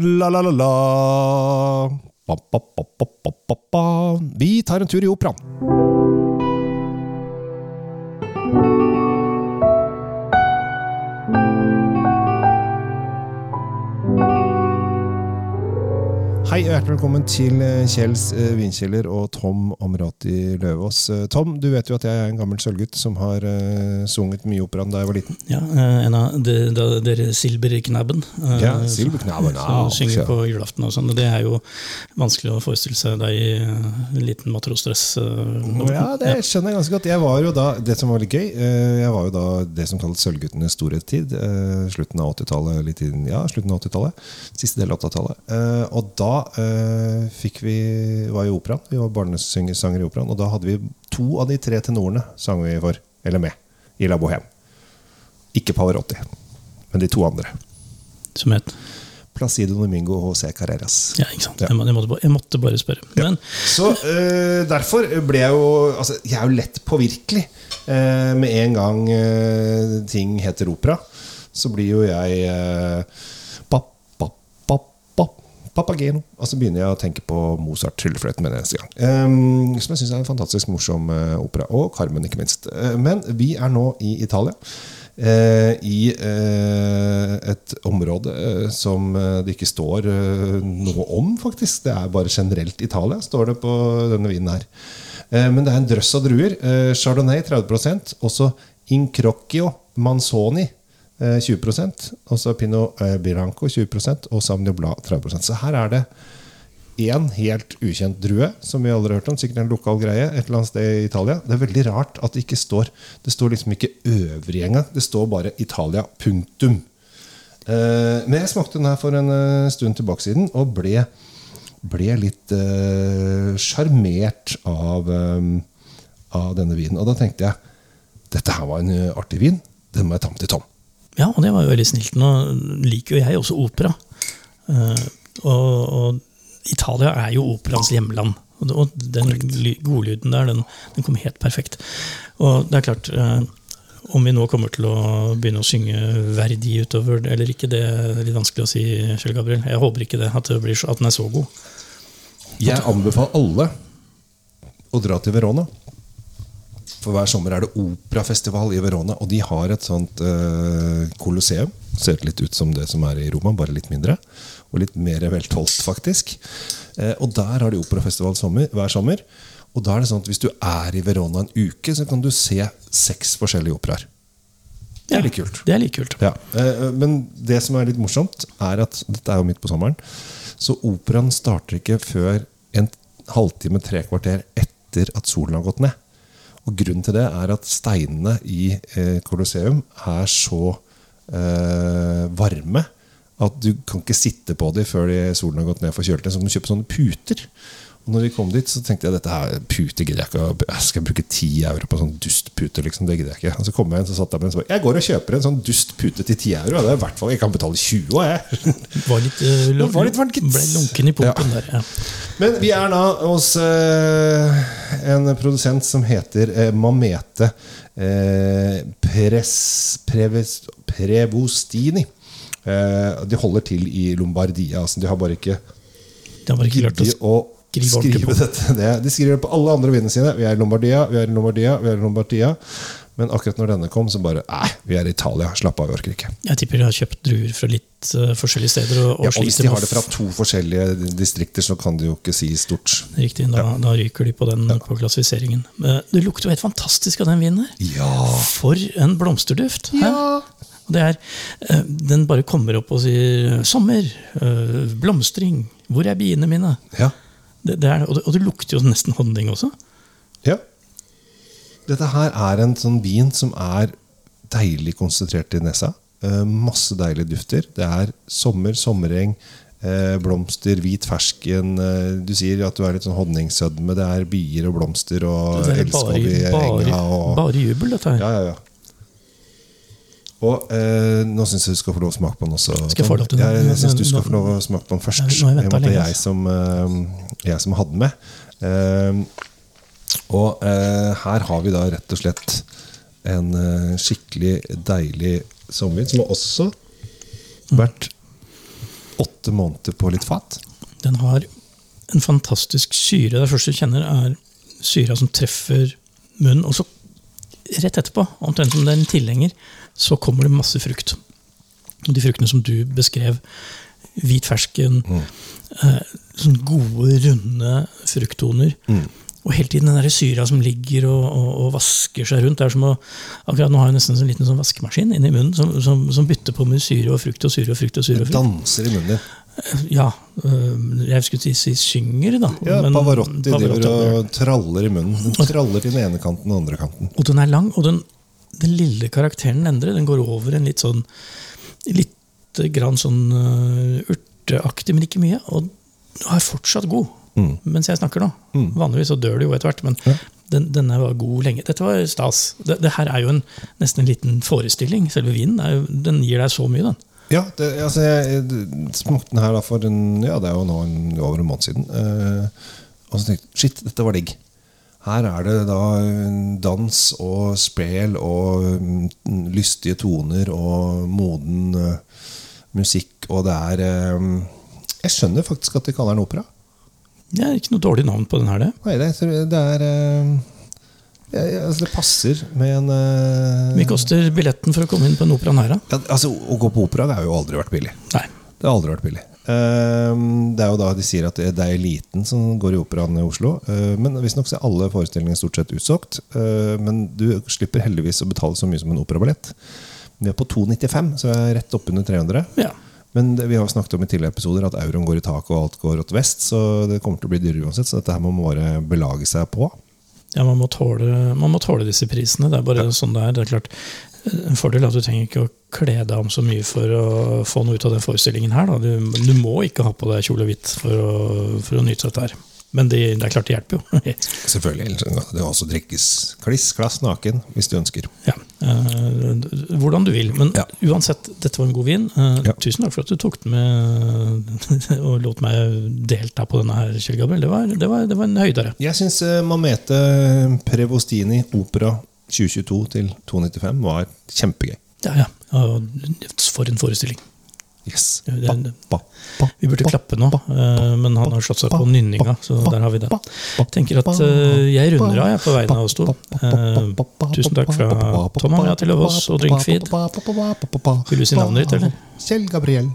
La, la, la, la. Ba, ba, ba, ba, ba, ba, ba. Vi tar en tur i operaen. Hei og hjertelig velkommen til eh, Kjells eh, vinkjeller og Tom Amrati Løvaas. Eh, Tom, du vet jo at jeg er en gammel sølvgutt som har sunget mye operaen da jeg var liten. Ja, en av de, de, dere Silberknabben. Ja, Silberknabben, Som synger på julaften og sånn. Det er jo vanskelig å forestille seg deg i en liten matrosdress. Ja, det skjønner jeg ganske godt. Jeg var jo da, Det som var litt gøy, jeg var jo da det som kalles Sølvguttenes storhetstid. Slutten av 80-tallet. litt inn- Ja, slutten av 80-tallet. Siste del av 80-tallet. Eh, Og da eh, fikk vi var i operaen. Vi var barnesanger i operaen. Og da hadde vi to av de tre tenorene sang vi for, eller med, i La Bohème. Ikke Pavarotti, men de to andre. Som het Placido Domingo og José Carreras. Ja, ikke sant. Ja. Jeg, måtte, bare- jeg måtte bare spørre. Men Så eh, derfor ble jeg jo altså, Jeg er jo lett påvirkelig. Eh, med en gang eh, ting heter opera, så blir jo jeg eh, Papageno. Og så begynner jeg å tenke på Mozart tryllefløyten med en eneste gang. Um, som jeg syns er en fantastisk morsom eh, opera. Og Carmen, ikke minst. Eh, men vi er nå i Italia. Uh, I uh, et område uh, som det ikke står noe om, faktisk. Det er bare generelt Italia, står det på denne vinen her. Men det er en drøss av druer. Chardonnay 30 også Incrocchio Manzoni eh, 20% også Pinot eh, Bianco 20 og Sauvignon Blanc 30% Så her er det én helt ukjent drue, som vi aldri har hørt om. Sikkert en lokal greie et eller annet sted i Italia. Det er veldig rart at det ikke står Det står liksom ikke øvrig engang. Det står bare Italia. Punktum. Eh, men jeg smakte den her for en stund tilbake siden og ble, ble litt sjarmert uh, av, um, av denne vinen. Og da tenkte jeg dette her var en artig vin. Den må jeg ta med til Tom. Ja, og det var jo veldig snilt. Nå liker jo jeg også opera. Eh, og, og Italia er jo operaens hjemland. Og, den ly- godlyden der, den, den kom helt perfekt. Og det er klart, eh, om vi nå kommer til å begynne å synge Verdi utover, eller ikke, det er litt vanskelig å si, Kjell Gabriel. Jeg håper ikke det, at, det blir, at den er så god. Jeg anbefaler alle å dra til Verona. For hver sommer er det operafestival i Verona, og de har et sånt eh, kolosseum. Ser litt ut som det som er i Roma, bare litt mindre. Og litt mer veltholdt, faktisk. Eh, og der har de operafestival sommer, hver sommer. Og da er det sånn at hvis du er i Verona en uke, så kan du se seks forskjellige operaer. Det er litt kult. Det er litt kult. Ja, eh, Men det som er litt morsomt, er at dette er jo midt på sommeren. Så operaen starter ikke før en halvtime, tre kvarter etter at solen har gått ned. Og grunnen til det er at steinene i eh, Colosseum er så eh, varme at du kan ikke sitte på dem før de, solen har gått ned for kjøletid. Så du må kjøpe sånne puter. Når vi kom dit, så tenkte jeg dette her pute gidder jeg ikke. Jeg skal bruke ti euro på sånn dustpute. Liksom, det gidder jeg ikke. Og så kom jeg inn, så satt jeg med en sånn Jeg går og kjøper en sånn dustpute til ti euro. Det er i hvert fall, Jeg kan betale 20 og jeg. Var litt, Det var litt varmt. Ble lunken i pumpen der. Ja. Men vi er da hos eh, en produsent som heter eh, Mamete eh, Pres, Preves, Prevostini. De holder til i Lombardia. Altså, de har bare ikke Det har bare ikke klart å skrive skrive dette. Det, de skriver det på alle andre vinene sine. Vi er i Lombardia, vi er i Lombardia, vi er i Lombardia. Men akkurat når denne kom, så bare Nei, vi er i Italia. Slapp av, vi orker ikke. Jeg tipper de har kjøpt druer fra litt uh, forskjellige steder. Og, og Ja, og hvis de har det fra to forskjellige distrikter, så kan de jo ikke si stort. Riktig, da, da ryker de på den på klassifiseringen. Men Det lukter jo helt fantastisk av den vinen her. Ja! For en blomsterduft! Ja! Og Det er, eh, den bare kommer opp og sier 'sommer', eh, 'blomstring', 'hvor er biene mine'? Ja. Det, det er, og, det, og det lukter jo nesten honning også. Ja. Dette her er en sånn vin som er deilig konsentrert i nesa. Eh, masse deilige dufter. Det er sommer, sommereng, eh, blomster, hvit fersken. Eh, du sier at du er litt sånn honningsødme. Det er bier og blomster og Det er i enga. Og, bare jubel, dette her. ja, ja, ja. Og eh, nå syns jeg du skal få lov å smake på den også. Skal jeg få lov til den? Jeg, jeg synes du skal få lov å smake på den først. Nå har jeg lenge, jeg som, eh, jeg som hadde den med. Eh, og eh, her har vi da rett og slett en eh, skikkelig deilig sommervin, som har også vært åtte måneder på litt fat. Den har en fantastisk syre. Det første du kjenner, er syra som treffer munnen. Og så rett etterpå, omtrent som det er en tilhenger, så kommer det masse frukt. Og de fruktene som du beskrev, hvit fersken, eh, sånne gode, runde frukttoner. Og hele tiden den der syra som ligger og, og, og vasker seg rundt. Det er som å, akkurat Nå har jeg nesten en sånn liten sånn vaskemaskin inni munnen som, som, som bytter på med syre og frukt og syre og frukt. og syre og frukt. Det Danser i munnen din. Ja, øh, jeg skulle si, synger, da. Ja, men- Pavarotti Pavarotti, driver og traller i munnen. Den traller til den ene kanten og den andre kanten. Og den er lang, og den, den lille karakteren endrer. Den går over en litt sånn Litt grann sånn uh, urteaktig, men ikke mye. Og er fortsatt god mens jeg snakker nå. Vanligvis så dør det jo etter hvert, men den, denne var god lenge. Dette var stas. Det, det her er jo en, nesten en liten forestilling. Selve vinen jo, den gir deg så mye, den. Ja, det, altså jeg jeg smakte den her da for en, ja, det er jo nå en, over en måned siden. Eh, og så tenkte jeg shit, dette var digg. Her er det da dans og spel og mm, lystige toner og moden eh, musikk, og det er eh, Jeg skjønner faktisk at de kaller den opera. Det er ikke noe dårlig navn på den her, det. Nei, det, det er eh, ja, ja, altså Det passer med en mye koster billetten for å komme inn på en opera næra? ja, altså, Å gå på opera det har jo aldri vært billig. Nei. Det har aldri vært billig. Ehm, Det er jo da de sier at det er eliten som går i operaen i Oslo. Eh, Men visstnok er alle forestillingene stort sett utsolgt. Eh, Men du slipper heldigvis å betale så mye som en operaballett. Vi er på 295, så jeg er rett oppunder 300. Ja. Men det, vi har snakket om i tidligere episoder at euroen går i taket og alt går åt vest, så det kommer til å bli dyrere uansett. Så dette her må man bare belage seg på. Ja, man må, tåle, man må tåle disse prisene. Det er bare sånn det er. Det er klart, En fordel er at du trenger ikke å kle deg om så mye for å få noe ut av den forestillingen her. Du, du må ikke ha på deg kjole og hvitt for å, for å nyte dette her. Men det, det er klart det hjelper jo. Selvfølgelig. Det kan også drikkes kliss klass naken hvis du ønsker. ja. Eh, hvordan du vil. Men Ja. uansett, dette var en god vin. Uh, Ja. Tusen takk for at du tok den med og lot meg delta på denne her, Kjell Gabriel. Det var, det var, det var en høydere. Jeg syns Mamete Prevostini Opera 2022 til 295 var kjempegøy. Ja, ja. For en forestilling. Yes. Ba, ba, ba, Vi burde klappe nå, eh, men han har slått seg på nynninga, så der har vi det. Jeg tenker at eh, jeg runder av jeg på vegne av oss to. Eh, Tusen takk fra Tom Andrea til Løvaas og Drinkfeed. Vil du si navnet ditt, eller? Kjell Gabriel.